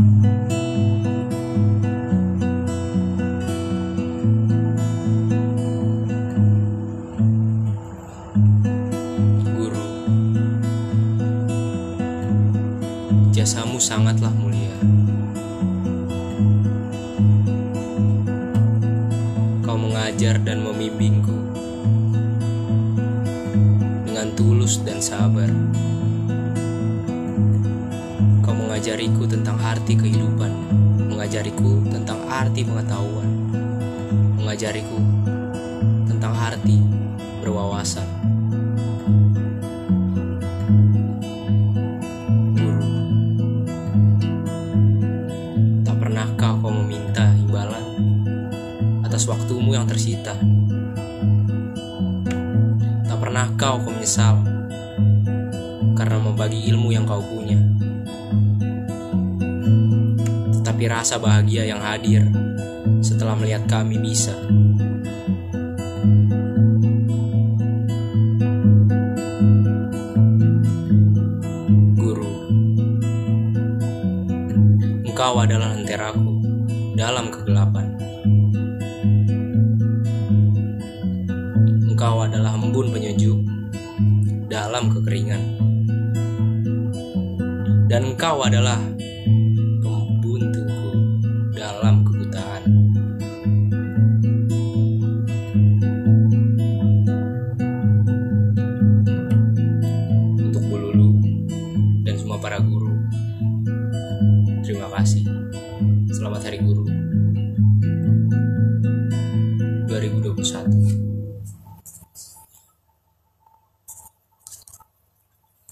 Guru, jasamu sangatlah mulia. Kau mengajar dan membimbingku dengan tulus dan sabar. Kau mengajariku tentang arti kehidupan, mengajariku tentang arti pengetahuan, mengajariku tentang arti berwawasan. Guru, tak pernahkah kau meminta imbalan atas waktumu yang tersita? Tak pernahkah kau menyesal karena membagi ilmu yang kau punya? Tetapi rasa bahagia yang hadir setelah melihat kami bisa Guru, engkau adalah lenteraku dalam kegelapan. Engkau adalah embun penyejuk dalam kekeringan. Dan engkau adalah guru. Terima kasih. Selamat Hari Guru.